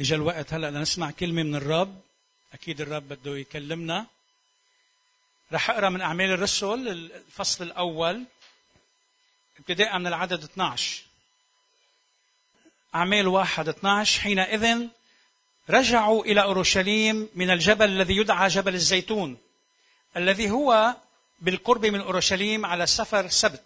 اجى الوقت هلأ لنسمع كلمة من الرب. أكيد الرب بده يكلمنا. رح أقرأ من أعمال الرسل الفصل الأول ابتداء من العدد 12 أعمال واحد 12 حينئذ رجعوا إلى أورشليم من الجبل الذي يدعى جبل الزيتون الذي هو بالقرب من أورشليم على سفر سبت.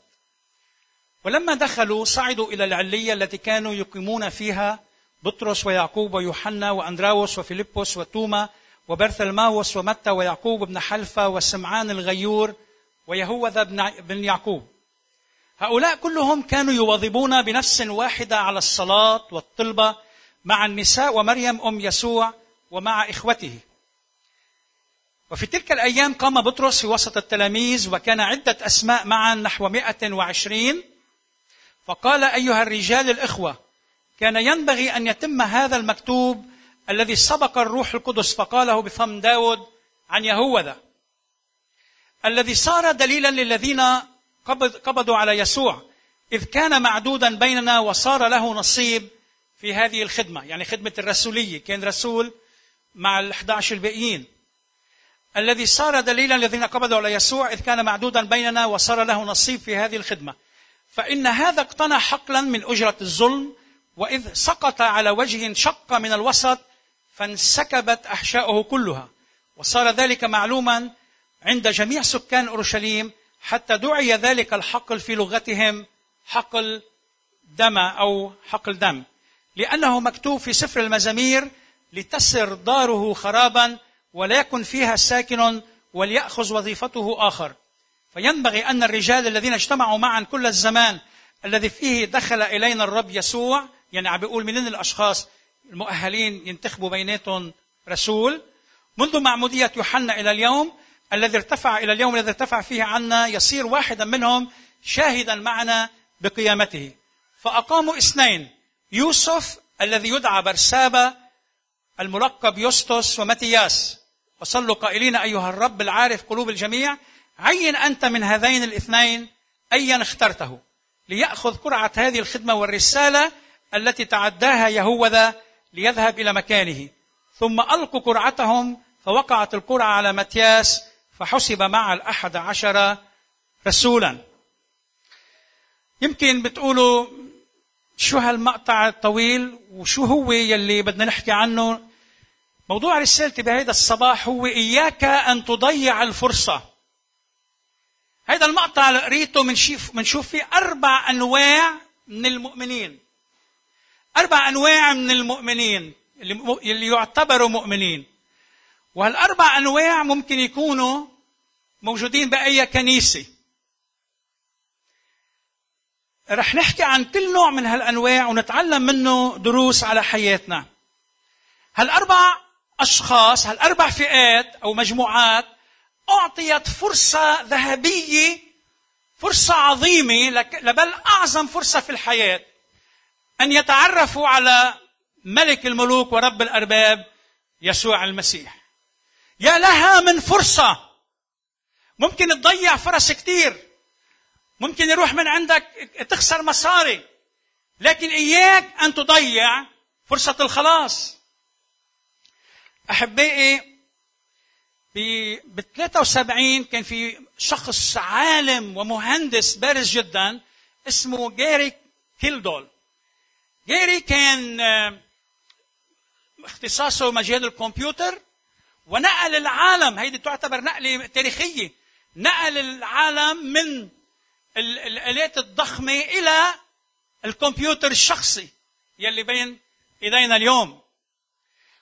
ولما دخلوا صعدوا إلى العلية التي كانوا يقيمون فيها بطرس ويعقوب ويوحنا وأندراوس وفيلبس وتوما وبرثلماوس ومتى ويعقوب بن حلفة وسمعان الغيور ويهوذا بن يعقوب. هؤلاء كلهم كانوا يواظبون بنفس واحدة على الصلاة والطلبة مع النساء ومريم أم يسوع ومع إخوته. وفي تلك الأيام قام بطرس في وسط التلاميذ وكان عدة أسماء معا نحو مئة وعشرين. فقال أيها الرجال الإخوة كان ينبغي أن يتم هذا المكتوب الذي سبق الروح القدس فقاله بفم داود عن يهوذا الذي صار دليلا للذين قبضوا على يسوع إذ كان معدودا بيننا وصار له نصيب في هذه الخدمة يعني خدمة الرسولية كان رسول مع الأحد الباقيين. الذي صار دليلا للذين قبضوا على يسوع إذ كان معدودا بيننا وصار له نصيب في هذه الخدمة. فإن هذا اقتنى حقلا من أجرة الظلم وإذ سقط على وجه شق من الوسط فانسكبت أحشاؤه كلها. وصار ذلك معلوما عند جميع سكان أورشليم حتى دعي ذلك الحقل في لغتهم حقل دم أو حقل دم لأنه مكتوب في سفر المزامير لتسر داره خرابا ولا يكن فيها ساكن وليأخذ وظيفته آخر. فينبغي أن الرجال الذين اجتمعوا معا كل الزمان الذي فيه دخل إلينا الرب يسوع يعني عم بيقول منين الأشخاص المؤهلين ينتخبوا بيناتهم رسول منذ معمودية يوحنا إلى اليوم الذي ارتفع إلى اليوم الذي ارتفع فيه عنا يصير واحدا منهم شاهدا معنا بقيامته. فأقاموا اثنين يوسف الذي يدعى برسابة الملقب يوستوس ومتياس. وصلوا قائلين أيها الرب العارف قلوب الجميع عين أنت من هذين الاثنين أيا اخترته؟ ليأخذ قرعة هذه الخدمة والرسالة التي تعداها يهوذا ليذهب إلى مكانه. ثم ألقوا قرعتهم فوقعت القرعة على متياس فحسب مع الأحد عشر رسولا. يمكن بتقولوا شو هالمقطع الطويل وشو هو يلي بدنا نحكي عنه. موضوع رسالتي بهذا الصباح هو إياك أن تضيع الفرصة. هذا المقطع اللي قريته بنشوف فيه أربع أنواع من المؤمنين. أربع أنواع من المؤمنين اللي يعتبروا مؤمنين. وهالأربع أنواع ممكن يكونوا موجودين بأي كنيسة. رح نحكي عن كل نوع من هالأنواع ونتعلم منه دروس على حياتنا. هالأربع أشخاص هالأربع فئات أو مجموعات أعطيت فرصة ذهبية فرصة عظيمة لبل أعظم فرصة في الحياة. أن يتعرفوا على ملك الملوك ورب الأرباب يسوع المسيح. يا لها من فرصة. ممكن تضيع فرص كتير. ممكن يروح من عندك تخسر مصاري. لكن إياك أن تضيع فرصة الخلاص. أحبائي ب 73 كان في شخص عالم ومهندس بارز جدا اسمه جاري كيلدول. جاري كان اختصاصه مجال الكمبيوتر ونقل العالم هيدي تعتبر نقلة تاريخية نقل العالم من الآلات الضخمة إلى الكمبيوتر الشخصي يلي بين إيدينا اليوم.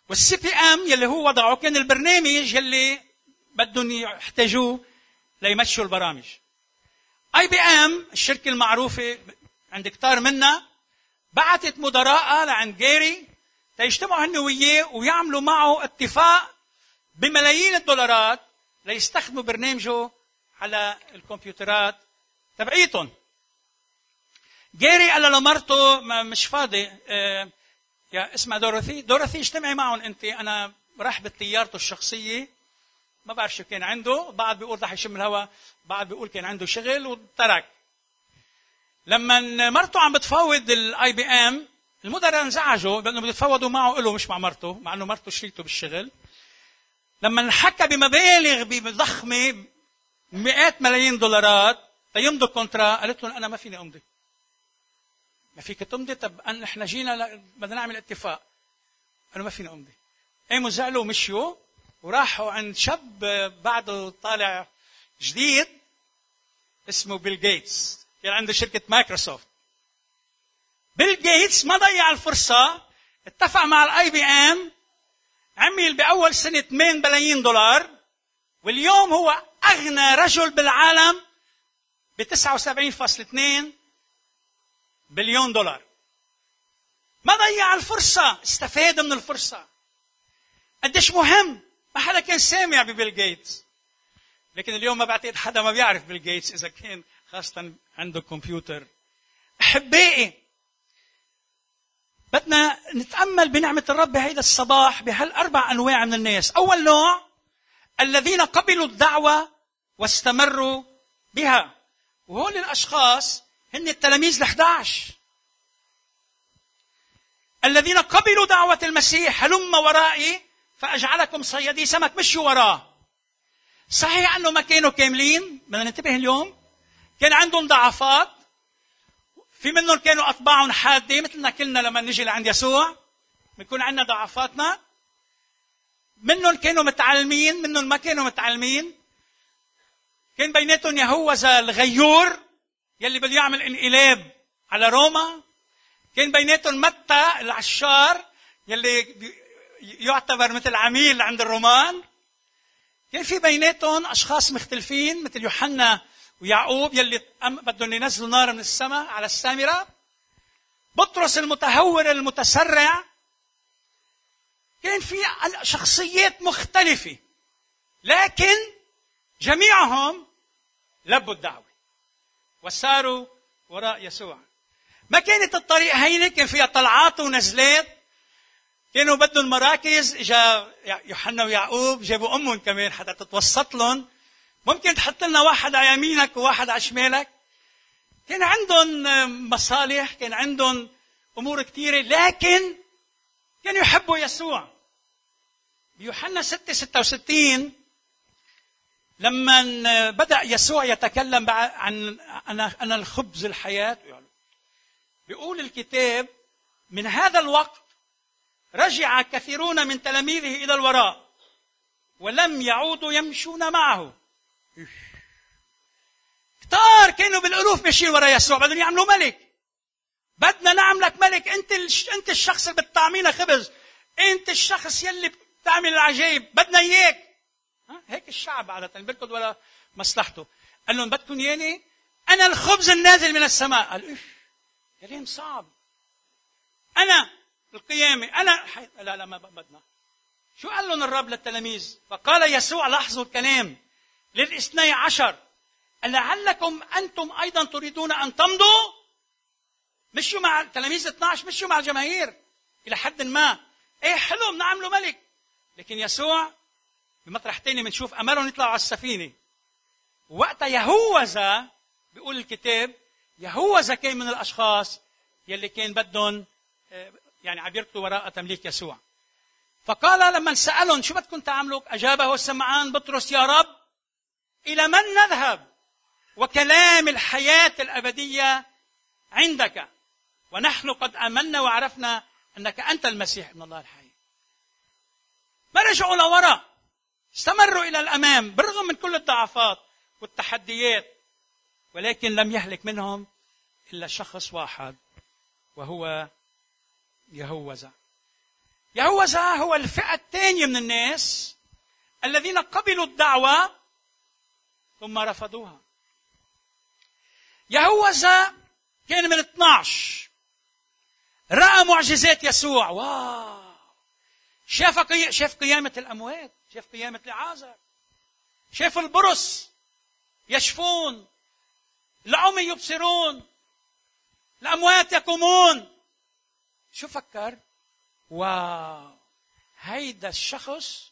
وال CP/M يلي هو وضعه كان البرنامج يلي بدهم يحتاجوه ليمشوا البرامج. IBM الشركة المعروفة عند كتار منا بعثت مدراء لعند جيري تيجتمعوا هن وياه ويعملوا معه اتفاق بملايين الدولارات ليستخدموا برنامجه على الكمبيوترات تبعيتهم. جيري قال لمرته مش فاضي آه يا اسمها دورثي دورثي اجتمعي معهم انت أنا راح بطيارته الشخصية ما بعرف شو كان عنده بعض بيقول راح يشم الهواء بعض بيقول كان عنده شغل وترك. لما مرته عم بتفاوض ال IBM المدراء انزعجوا بانه يتفاوضوا معه له مش مع مرته مع إنه مرته شريكته بالشغل. لما انحكى بمبالغ ضخمه مئات ملايين دولارات تيمضوا contrat قالت لهم أنا ما فيني أمضي. ما فيك تمضي؟ طب إحنا جينا بدنا نعمل اتفاق. أنا ما فيني أمضي. قاموا زعلوا ومشيوا وراحوا عند شاب بعده طالع جديد اسمه بيل جيتس كان عنده شركة مايكروسوفت. بيل جيتس ما ضيع الفرصة اتفق مع ال IBM عمل بأول سنة 8 بلايين دولار واليوم هو أغنى رجل بالعالم ب 79.2 بليون دولار. ما ضيع الفرصة استفاد من الفرصة. قديش مهم؟ ما حدا كان سامع ببيل جيتس. لكن اليوم ما بعتقد حدا ما بيعرف بيل جيتس إذا كان خاصة عنده كمبيوتر أحبائي بدنا نتأمل بنعمة الرب بهيدا الصباح بهالأربع أنواع من الناس. أول نوع الذين قبلوا الدعوة واستمروا بها. وهول الأشخاص هن التلاميذ ال11 الذين قبلوا دعوة المسيح هلم ورائي فأجعلكم صيادي سمك مشوا وراه. صحيح أنه ما كانوا كاملين. بدنا ننتبه اليوم. كان عندهم ضعفات. في منهم كانوا أطباعهم حادة مثلنا كلنا لما نجي لعند يسوع بيكون عندنا ضعفاتنا. منهم كانوا متعلمين منهم ما كانوا متعلمين. كان بيناتهم يهوذا الغيور يلي بده يعمل انقلاب على روما. كان بيناتهم متى العشار يلي يعتبر مثل عميل عند الرومان. كان في بيناتهم أشخاص مختلفين مثل يوحنا ويعقوب يلي بدهم ينزلوا نار من السماء على السامرة. بطرس المتهور المتسرع. كان في شخصيات مختلفة. لكن جميعهم لبوا الدعوة. وساروا وراء يسوع. ما كانت الطريق هينة كان فيها طلعات ونزلات. كانوا بدهم مراكز. إجا يوحنا ويعقوب جابوا أمهم كمان حتى تتوسط لهم. ممكن تحط لنا واحد على يمينك وواحد على شمالك. كان عندهم مصالح كان عندهم أمور كثيرة لكن كانوا يحبوا يسوع. بيوحنا 6 66 لما بدأ يسوع يتكلم عن أنا أنا الخبز الحياة بيقول الكتاب من هذا الوقت رجع كثيرون من تلاميذه إلى الوراء ولم يعودوا يمشون معه. كتار كانوا بالألوف ماشيين ورا يسوع بدهم يعملوا ملك. بدنا نعملك ملك. أنت أنت الشخص اللي بتطعمينا خبز. أنت الشخص يلي بتعمل العجائب. بدنا إياك. هيك الشعب عادة بيركض ولا مصلحته. قال لهم بدكم ياني أنا الخبز النازل من السماء. قال إيش؟ كلام صعب. أنا القيامة. حي... لا لا ما بدنا. شو قال لهم الرب للتلاميذ؟ فقال يسوع لاحظوا الكلام. للاثني عشر. لعلكم أنتم أيضا تريدون أن تمضوا؟ مشوا مع تلاميذ 12 مشوا مع الجماهير. إلى حد ما. إيه حلو بنعمله ملك. لكن يسوع بمطرح تاني بنشوف امرهم يطلعوا على السفينة. وقتها يهوذا بيقول الكتاب يهوذا كان من الأشخاص يلي كان بدهم آه، يعني عم وراء تمليك يسوع. فقال لما سألهم شو بدكم تعملوا؟ أجابه سمعان بطرس يا رب إلى من نذهب وكلام الحياة الأبدية عندك؟ ونحن قد آمنا وعرفنا أنك أنت المسيح ابن الله الحي. ما رجعوا لورا استمروا إلى الأمام بالرغم من كل الضعفات والتحديات ولكن لم يهلك منهم إلا شخص واحد وهو يهوذا. يهوذا هو الفئة الثانية من الناس الذين قبلوا الدعوة ثم رفضوها. يهوذا كان من 12 رأى معجزات يسوع. واو. شاف شاف قيامة الأموات شاف قيامة لعازر شاف البرص يشفون العمي يبصرون الأموات يقومون. شو فكر؟ واو. هيدا الشخص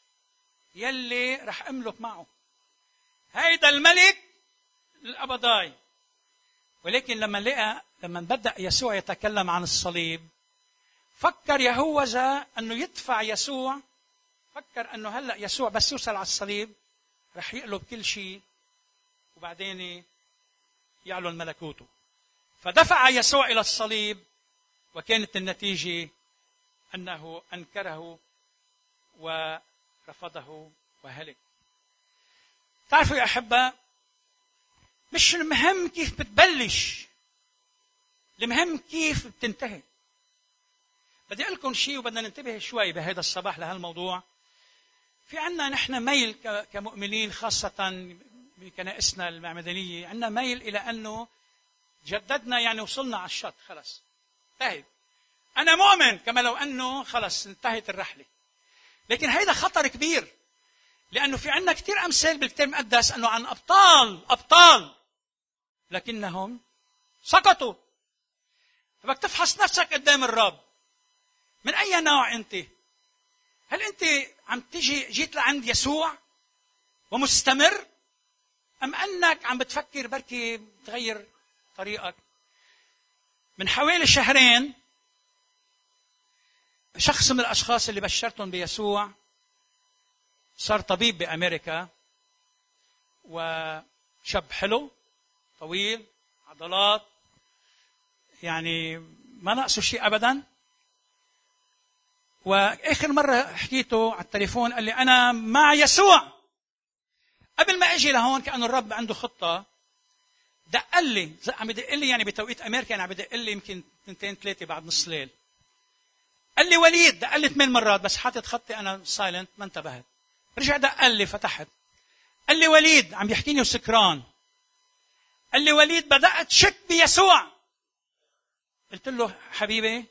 يلي رح أملك معه. هيدا الملك الأبداي ولكن لما لقى لما بدأ يسوع يتكلم عن الصليب فكر يهوذا أنه يدفع يسوع. فكر أنه هلأ يسوع بس يوصل على الصليب رح يقلب كل شيء وبعدين يعلن ملكوته. فدفع يسوع إلى الصليب وكانت النتيجة أنه أنكره ورفضه وهلك. تعرفوا يا أحبة مش المهم كيف بتبلش المهم كيف بتنتهي. بدي أقول لكم شيء وبدنا ننتبه شوي بهذا الصباح لهالموضوع. في عنا نحن ميل كمؤمنين خاصة بكنائسنا المعمدانية عندنا ميل إلى أنه جددنا يعني وصلنا على الشط خلص. انتهت أنا مؤمن كما لو أنه خلص انتهت الرحلة. لكن هيدا خطر كبير. لأنه في عنا كثير أمثال بالكتاب المقدس أنه عن أبطال أبطال. لكنهم سقطوا. فبك تفحص نفسك قدام الرب. من أي نوع أنت؟ هل أنت عم تجي جيت لعند يسوع ومستمر؟ أم أنك عم بتفكر بركي تغير طريقك؟ من حوالي شهرين شخص من الأشخاص اللي بشرتهم بيسوع صار طبيب بأمريكا وشاب حلو طويل عضلات يعني ما ناقصه شيء أبدا. وآخر مرة حكيته على التليفون قال لي أنا مع يسوع. قبل ما أجي لهون كأنه الرب عنده خطة. دق لي عم بدق لي يعني بتوقيت أمريكا يعني عم بدق لي يمكن اثنتين ثلاثة بعد نص ليل. قال لي وليد دق لي ثمان مرات بس حاطط خطي أنا silent ما انتبهت. رجع دق لي فتحت. قال لي وليد عم يحكيني وسكران قال لي وليد بدأت شك بيسوع. قلت له حبيبي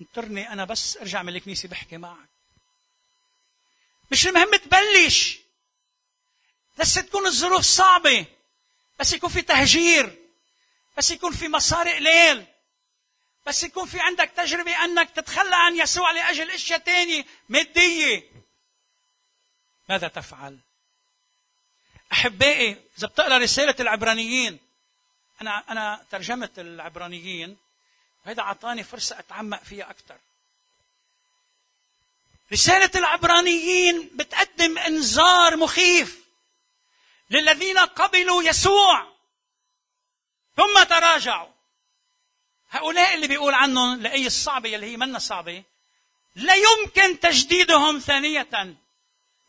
انطرني أنا بس ارجع من الكنيسة بحكي معك. مش المهم تبلش. بس تكون الظروف صعبة. بس يكون في تهجير. بس يكون في مصاري قليل. بس يكون في عندك تجربة أنك تتخلى عن يسوع لأجل أشياء تانية مادية. ماذا تفعل؟ أحبائي إذا بتقرأ رسالة العبرانيين أنا أنا ترجمت العبرانيين وهذا أعطاني فرصة أتعمق فيها أكثر رسالة العبرانيين بتقدم إنذار مخيف للذين قبلوا يسوع. ثم تراجعوا. هؤلاء اللي بيقول عنهم لأي الصعبة اللي هي منا صعبة لا يمكن تجديدهم ثانية.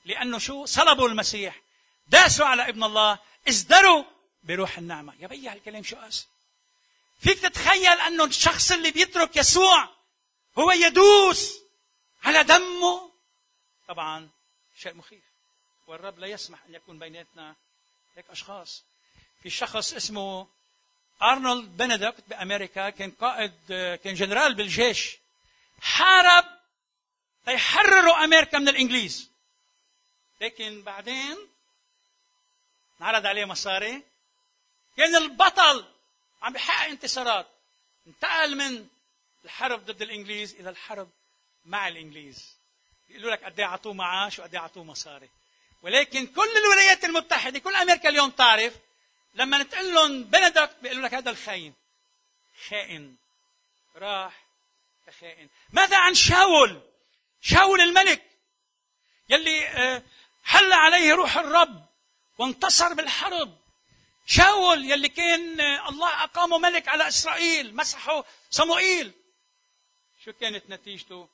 لأنه شو؟ صلبوا المسيح. داسوا على ابن الله. ازدروا بروح النعمة. يا بي هالكلام شو قاسي فيك تتخيل أنه الشخص اللي بيترك يسوع هو يدوس على دمه؟ طبعا شيء مخيف. والرب لا يسمح أن يكون بيناتنا هيك أشخاص. في شخص اسمه أرنولد بنديكت بأمريكا. كان قائد كان جنرال بالجيش. حارب ليحرروا أمريكا من الإنجليز. لكن بعدين انعرض عليه مصاري. كأن البطل عم بيحقق انتصارات. انتقل من الحرب ضد الإنجليز إلى الحرب مع الإنجليز. بيقولوا لك قد إيه اعطوه معاش وقد إيه اعطوه مصاري. ولكن كل الولايات المتحدة كل أمريكا اليوم تعرف لما نتقول لهم بندك بيقولوا لك هذا الخاين. خائن. راح كخائن. ماذا عن شاول؟ شاول الملك. يلي آه، حل عليه روح الرب وانتصر بالحرب. شاول يلي كان الله أقامه ملك على إسرائيل مسحه صموئيل. شو كانت نتيجته؟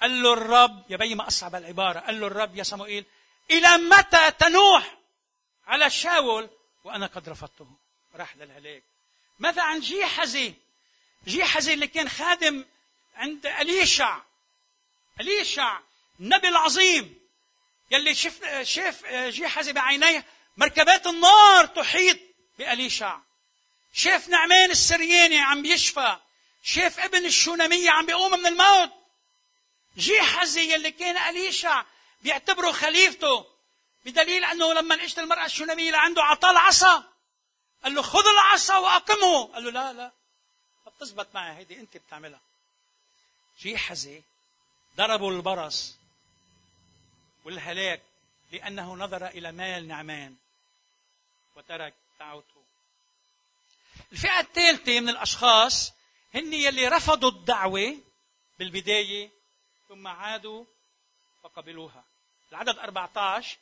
قال له الرب يا بي ما أصعب العبارة قال له الرب يا صموئيل إلى متى تنوح على شاول؟ وأنا قد رفضته. راح للهلاك. ماذا عن جيحزي جيحزي اللي كان خادم عند أليشع. أليشع النبي العظيم. يلي شف شاف جيحزي بعينيه مركبات النار تحيط بأليشع. شاف نعمان السرياني عم يشفى. شاف ابن الشونامية عم بيقوم من الموت. جيحزي اللي كان أليشع بيعتبره خليفته بدليل أنه لما اجت المرأة الشونامية لعنده عطاه العصا. قال له خذ العصا وأقمه. قال له لا لا. بتزبط معي هيدي أنت بتعملها. جيحزي ضربوا البرص. والهلاك لأنه نظر إلى مال نعمان وترك دعوته الفئة الثالثة من الأشخاص هن يلي رفضوا الدعوة بالبداية ثم عادوا فقبلوها. العدد 14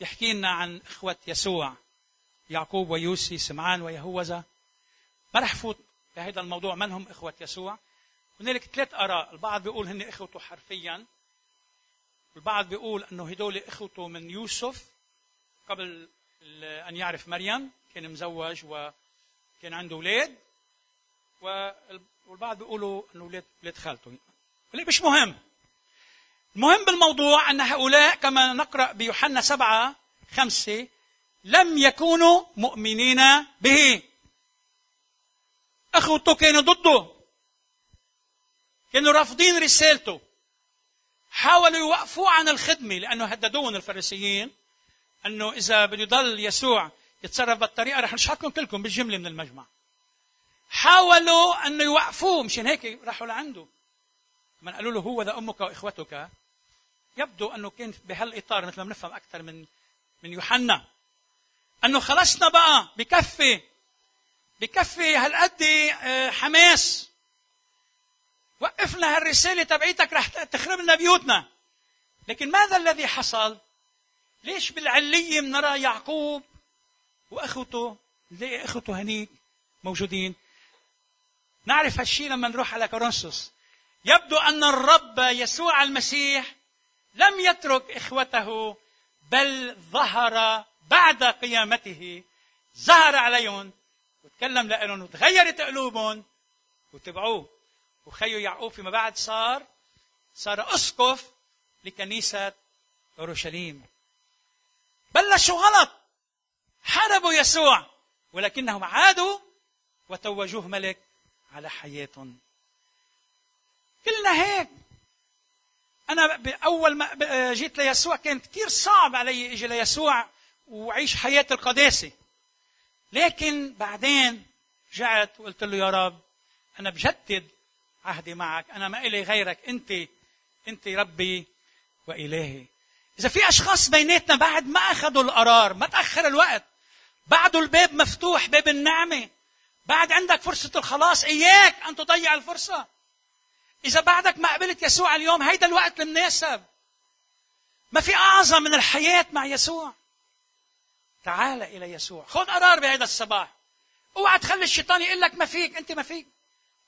يحكي لنا عن إخوة يسوع يعقوب ويوسي سمعان ويهوذا. ما رح فوت بهذا الموضوع من هم إخوة يسوع؟ هنالك ثلاث آراء البعض بيقول هن إخوته حرفيا البعض بيقول أنه هدول إخوته من يوسف قبل أن يعرف مريم كان مزوج وكان عنده أولاد. والبعض بيقولوا أنه أولاد أولاد خالته. مش مهم؟ المهم بالموضوع أن هؤلاء كما نقرأ بيوحنا سبعة خمسة لم يكونوا مؤمنين به. أخوته كانوا ضده. كانوا رافضين رسالته. حاولوا يوقفوه عن الخدمة لأنه هددوهم الفريسيين أنه إذا بده يضل يسوع يتصرف بالطريقة رح نشحطكم كلكم بالجملة من المجمع. حاولوا أنه يوقفوه مشان هيك راحوا لعنده. من قالوا له هو ذا أمك وإخوتك. يبدو أنه كان بهالإطار مثل ما بنفهم أكثر من من يوحنا. أنه خلصنا بقى بكفي. بكفي هالقد آه، حماس وقفنا هالرسالة تبعيتك رح تخرب لنا بيوتنا. لكن ماذا الذي حصل؟ ليش بالعلية بنرى يعقوب وأخوته نلاقي أخوته هنيك موجودين؟ نعرف هالشيء لما نروح على كورنثوس. يبدو أن الرب يسوع المسيح لم يترك إخوته بل ظهر بعد قيامته. ظهر عليهم. وتكلم لهم وتغيرت قلوبهم. وتبعوه. وخيو يعقوب فيما بعد صار صار أسقف لكنيسة أورشليم. بلشوا غلط. حاربوا يسوع ولكنهم عادوا وتوجوه ملك على حياتهم كلنا هيك. أنا أول ما جيت ليسوع كان كثير صعب علي إجي ليسوع وأعيش حياة القداسة. لكن بعدين رجعت وقلت له يا رب أنا بجدد عهدي معك. أنا ما إلي غيرك. أنت أنت ربي وإلهي. إذا في أشخاص بيناتنا بعد ما أخذوا القرار ما تأخر الوقت. بعده الباب مفتوح باب النعمة. بعد عندك فرصة الخلاص إياك أن تضيع الفرصة. إذا بعدك ما قبلت يسوع اليوم هيدا الوقت المناسب ما في أعظم من الحياة مع يسوع. تعال إلى يسوع. خذ قرار بهذا الصباح. اوعى تخلي الشيطان يقول لك ما فيك أنت ما فيك.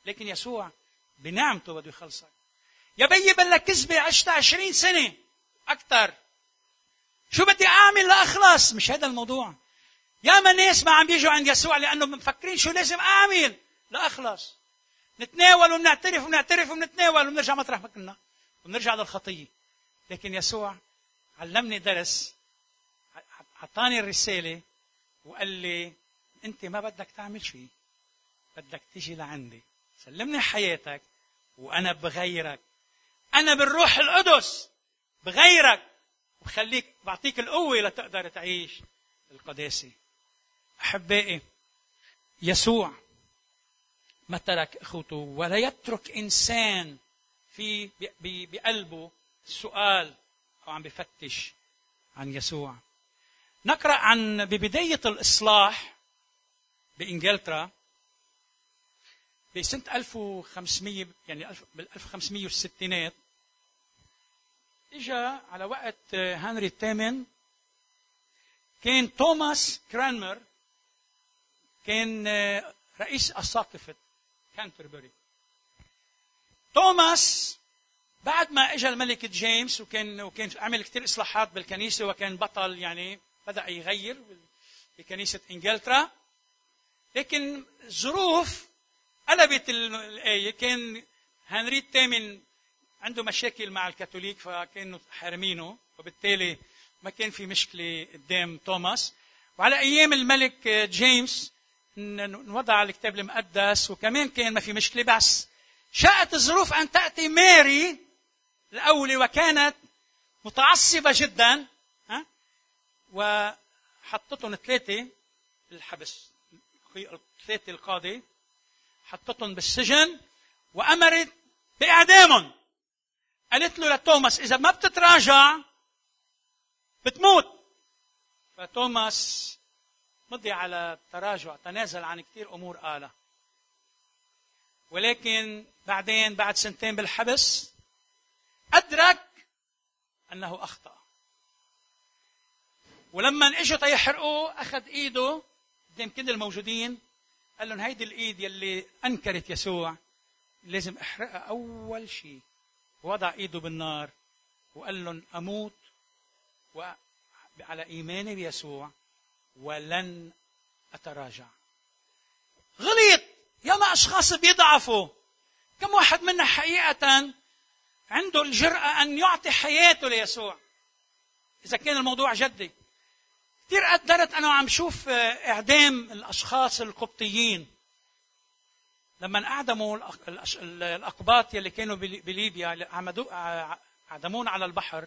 لكن يسوع بنعمته بده يخلصك. يا بيي بلك كذبة عشت عشرين سنة. أكثر شو بدي أعمل لأخلص؟ مش هذا الموضوع. يا ما ناس ما عم بيجوا عند يسوع لأنه مفكرين شو لازم أعمل لأخلص. نتناول وبنعترف وبنعترف وبنتناول وبنرجع مطرح ما كنا. وبنرجع للخطية. لكن يسوع علمني درس. أعطاني الرسالة وقال لي أنت ما بدك تعمل شيء. بدك تيجي لعندي. سلمني حياتك. وأنا بغيرك. أنا بالروح القدس بغيرك. وبخليك بعطيك القوة لتقدر تعيش القداسة. أحبائي يسوع ما ترك أخوته ولا يترك إنسان في بقلبه سؤال أو عم بفتش عن يسوع. نقرأ عن ببداية الإصلاح بإنجلترا. بسنة 1500 يعني بال 1500 والستينات اجى على وقت هنري الثامن كان توماس كرانمر كان رئيس اساقفه كانتربري. توماس بعد ما اجى الملك جيمس وكان وكان عمل كثير إصلاحات بالكنيسة وكان بطل يعني بدأ يغير بكنيسة إنجلترا لكن ظروف قلبت الايه كان هنري الثامن عنده مشاكل مع الكاثوليك فكانوا حارمينه وبالتالي ما كان في مشكلة قدام توماس. وعلى أيام الملك جيمس نوضع الكتاب المقدس وكمان كان ما في مشكلة بس. شاءت الظروف أن تأتي ماري الاولى وكانت متعصبة جدا ها وحطتهم ثلاثة بالحبس ثلاثة القاضي. حطتهم بالسجن وأمرت بإعدامهم. قالت له لتوماس إذا ما بتتراجع بتموت. فتوماس مضي على التراجع تنازل عن كثير أمور قالها. ولكن بعدين بعد سنتين بالحبس أدرك أنه أخطأ. ولما إجوا تيحرقوه أخذ إيده قدام كل الموجودين قال لهم هيدي الإيد يلي أنكرت يسوع لازم أحرقها أول شيء. وضع إيده بالنار وقال لهم أموت على إيماني بيسوع ولن أتراجع. غلط ياما أشخاص بيضعفوا. كم واحد منا حقيقة عنده الجرأة أن يعطي حياته ليسوع؟ إذا كان الموضوع جدي. كثير قدرت أنا عم شوف إعدام الأشخاص القبطيين. لما أعدموا الأقباط يلي كانوا بليبيا أعدمون على البحر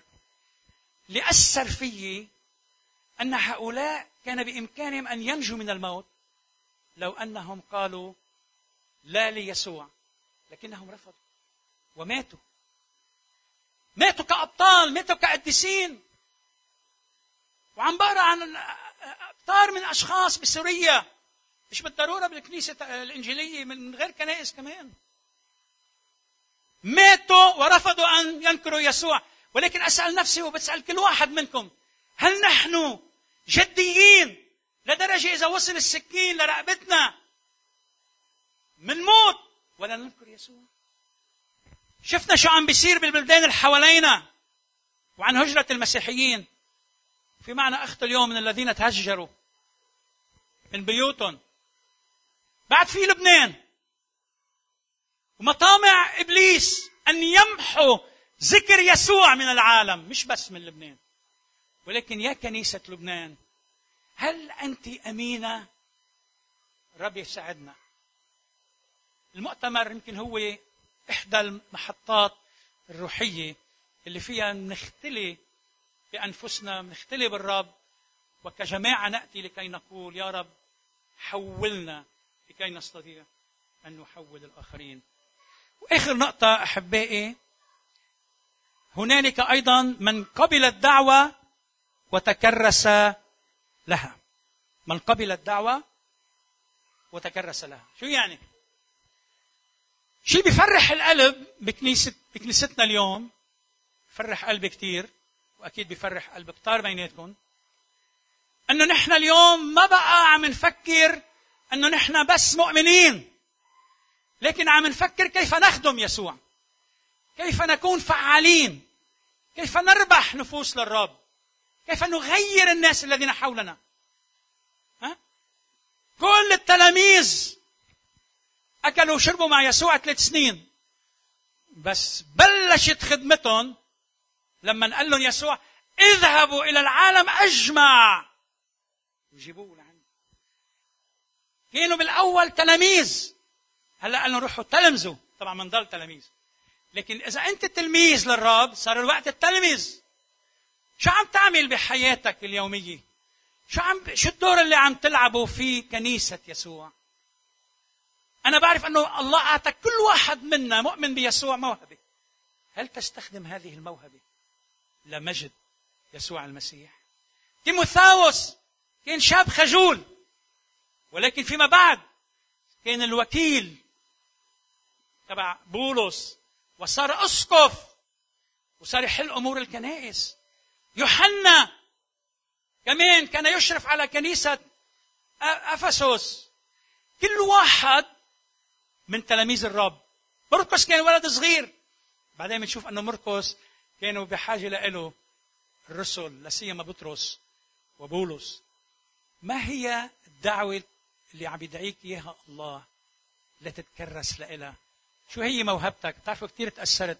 اللي أثر فيي أن هؤلاء كان بإمكانهم أن ينجوا من الموت لو أنهم قالوا لا ليسوع لكنهم رفضوا وماتوا. ماتوا كأبطال ماتوا كقديسين. وعم بقرا عن أبطار من أشخاص بسوريا. مش بالضرورة بالكنيسة الإنجيلية من غير كنائس كمان. ماتوا ورفضوا أن ينكروا يسوع. ولكن أسأل نفسي وبسأل كل واحد منكم هل نحن جديين لدرجة إذا وصل السكين لرقبتنا منموت ولا ننكر يسوع؟ شفنا شو عم بيصير بالبلدان اللي حوالينا وعن هجرة المسيحيين. في معنا أخت اليوم من الذين تهجروا من بيوتهم. بعد في لبنان. ومطامع إبليس أن يمحوا ذكر يسوع من العالم مش بس من لبنان. ولكن يا كنيسة لبنان هل أنت أمينة؟ رب يساعدنا. المؤتمر يمكن هو إحدى المحطات الروحية اللي فيها نختلي بأنفسنا نختلي بالرب وكجماعة نأتي لكي نقول يا رب حولنا لكي نستطيع أن نحول الآخرين. وآخر نقطة أحبائي هنالك أيضا من قبل الدعوة وتكرس لها. من قبل الدعوة وتكرس لها. شو يعني؟ شيء بيفرح القلب بكنيسة بكنيستنا اليوم؟ بفرح قلبي كثير وأكيد بفرح قلب كتار بيناتكم إنه نحن اليوم ما بقى عم نفكر إنه نحن بس مؤمنين لكن عم نفكر كيف نخدم يسوع كيف نكون فعالين كيف نربح نفوس للرب كيف نغير الناس الذين حولنا ها؟ كل التلاميذ أكلوا وشربوا مع يسوع ثلاث سنين بس بلشت خدمتهم لما قال لهم يسوع اذهبوا إلى العالم أجمع وجيبوه لعندي كانوا بالأول تلاميذ هلا قال لهم روحوا تلمذوا طبعا منضل تلاميذ لكن إذا أنت تلميذ للرب صار الوقت التلميذ شو عم تعمل بحياتك اليومية؟ شو عم شو الدور اللي عم تلعبه في كنيسة يسوع؟ أنا بعرف أنه الله أعطى كل واحد منا مؤمن بيسوع موهبة. هل تستخدم هذه الموهبة لمجد يسوع المسيح؟ تيموثاوس كان شاب خجول ولكن فيما بعد كان الوكيل تبع بولس وصار أسقف وصار يحل أمور الكنائس. يوحنا كمان كان يشرف على كنيسة أفسس. كل واحد من تلاميذ الرب. مرقس كان ولد صغير. بعدين بنشوف أنه مرقس كانوا بحاجة له الرسل لا سيما بطرس وبولس. ما هي الدعوة اللي عم يدعيك إياها الله لتتكرس لإلها؟ شو هي موهبتك؟ بتعرفوا كثير تأثرت.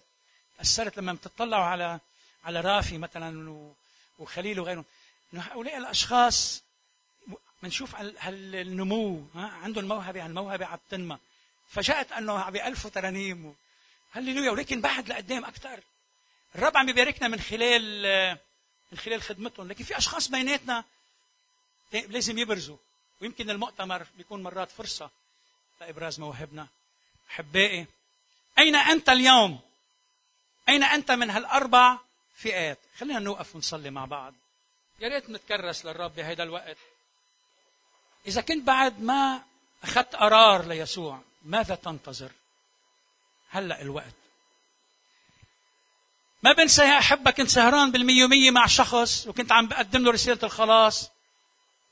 تأثرت لما بتطلعوا على على رافي مثلا وخليل وغيرهم. إنه هؤلاء الأشخاص بنشوف هالنمو ها؟ عندهم موهبة عن موهبة عم تنمى. فجاءت أنه عم بيألفوا ترانيم هللويا ولكن بعد لقدام أكثر الرب عم يباركنا من خلال من خلال خدمتهم. لكن في أشخاص بيناتنا لازم يبرزوا. ويمكن المؤتمر بيكون مرات فرصة لإبراز مواهبنا أحبائي أين أنت اليوم؟ أين أنت من هالأربع فئات؟ خلينا نوقف ونصلي مع بعض. يا ريت نتكرس للرب بهذا الوقت. إذا كنت بعد ما أخذت قرار ليسوع ماذا تنتظر؟ هلأ الوقت. ما بنسى يا أحبة كنت سهران بالمية ومية مع شخص وكنت عم بقدم له رسالة الخلاص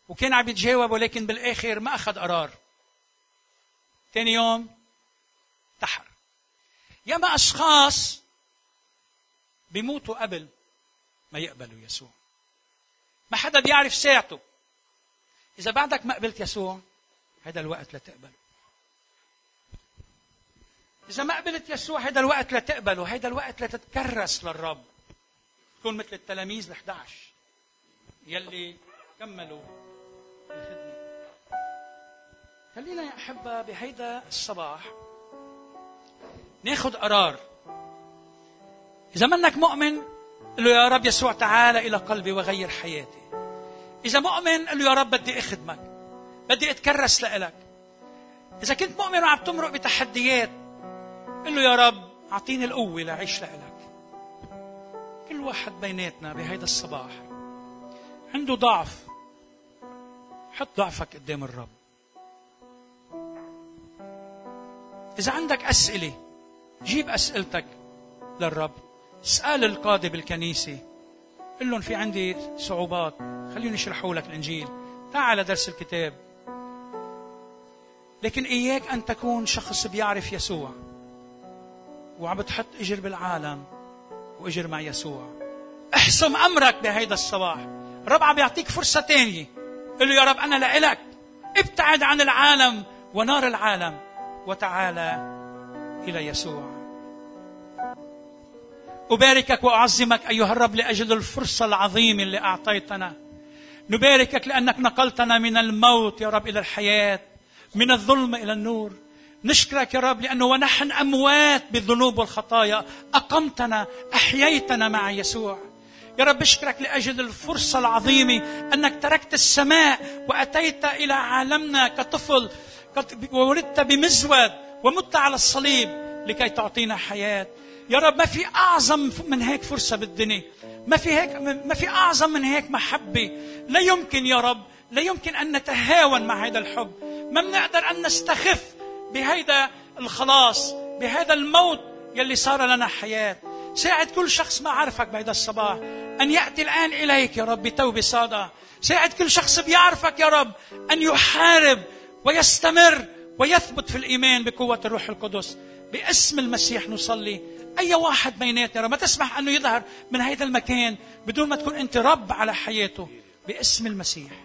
وكان عم يتجاوب ولكن بالآخر ما أخذ قرار. ثاني يوم انتحر ياما أشخاص بيموتوا قبل ما يقبلوا يسوع. ما حدا بيعرف ساعته. إذا بعدك ما قبلت يسوع هذا الوقت لتقبله إذا ما قبلت يسوع هذا الوقت لتقبله هذا الوقت لتتكرس للرب. تكون مثل التلاميذ ال11 يلي كملوا الخدمة. خلينا يا أحبة بهيدا الصباح ناخذ قرار. إذا منك مؤمن قل له يا رب يسوع تعال إلى قلبي وغير حياتي. إذا مؤمن قل له يا رب بدي أخدمك بدي أتكرس لإلك. إذا كنت مؤمن وعم تمرق بتحديات قل له يا رب أعطيني القوة لأعيش لإلك. كل واحد بيناتنا بهيدا الصباح عنده ضعف حط ضعفك قدام الرب. إذا عندك أسئلة جيب أسئلتك للرب. اسأل القاضي بالكنيسة قل لهم في عندي صعوبات خليهم يشرحوا لك الإنجيل. تعال درس الكتاب. لكن إياك أن تكون شخص بيعرف يسوع. وعم بتحط إجر بالعالم وإجر مع يسوع. احسم أمرك بهيدا الصباح. رب عم يعطيك فرصة تانية. قل له يا رب أنا لإلك. ابتعد عن العالم ونار العالم. وتعالى إلى يسوع. أباركك وأعظمك أيها الرب لأجل الفرصة العظيمة اللي أعطيتنا. نباركك لأنك نقلتنا من الموت يا رب إلى الحياة من الظلم إلى النور. نشكرك يا رب لأنه ونحن أموات بالذنوب والخطايا. أقمتنا أحييتنا مع يسوع. يا رب اشكرك لأجل الفرصة العظيمة أنك تركت السماء وأتيت إلى عالمنا كطفل وولدت بمزود ومت على الصليب لكي تعطينا حياة. يا رب ما في أعظم من هيك فرصة بالدنيا. ما في هيك ما في أعظم من هيك محبة. لا يمكن يا رب لا يمكن أن نتهاون مع هذا الحب. ما بنقدر أن نستخف بهيدا الخلاص بهذا الموت يلي صار لنا حياة. ساعد كل شخص ما عرفك بهذا الصباح. أن يأتي الآن إليك يا رب بتوبة صادقة. ساعد كل شخص بيعرفك يا رب أن يحارب ويستمر ويثبت في الإيمان بقوة الروح القدس. باسم المسيح نصلي. أي واحد بيناتنا ما تسمح أنه يظهر من هذا المكان بدون ما تكون أنت رب على حياته. باسم المسيح.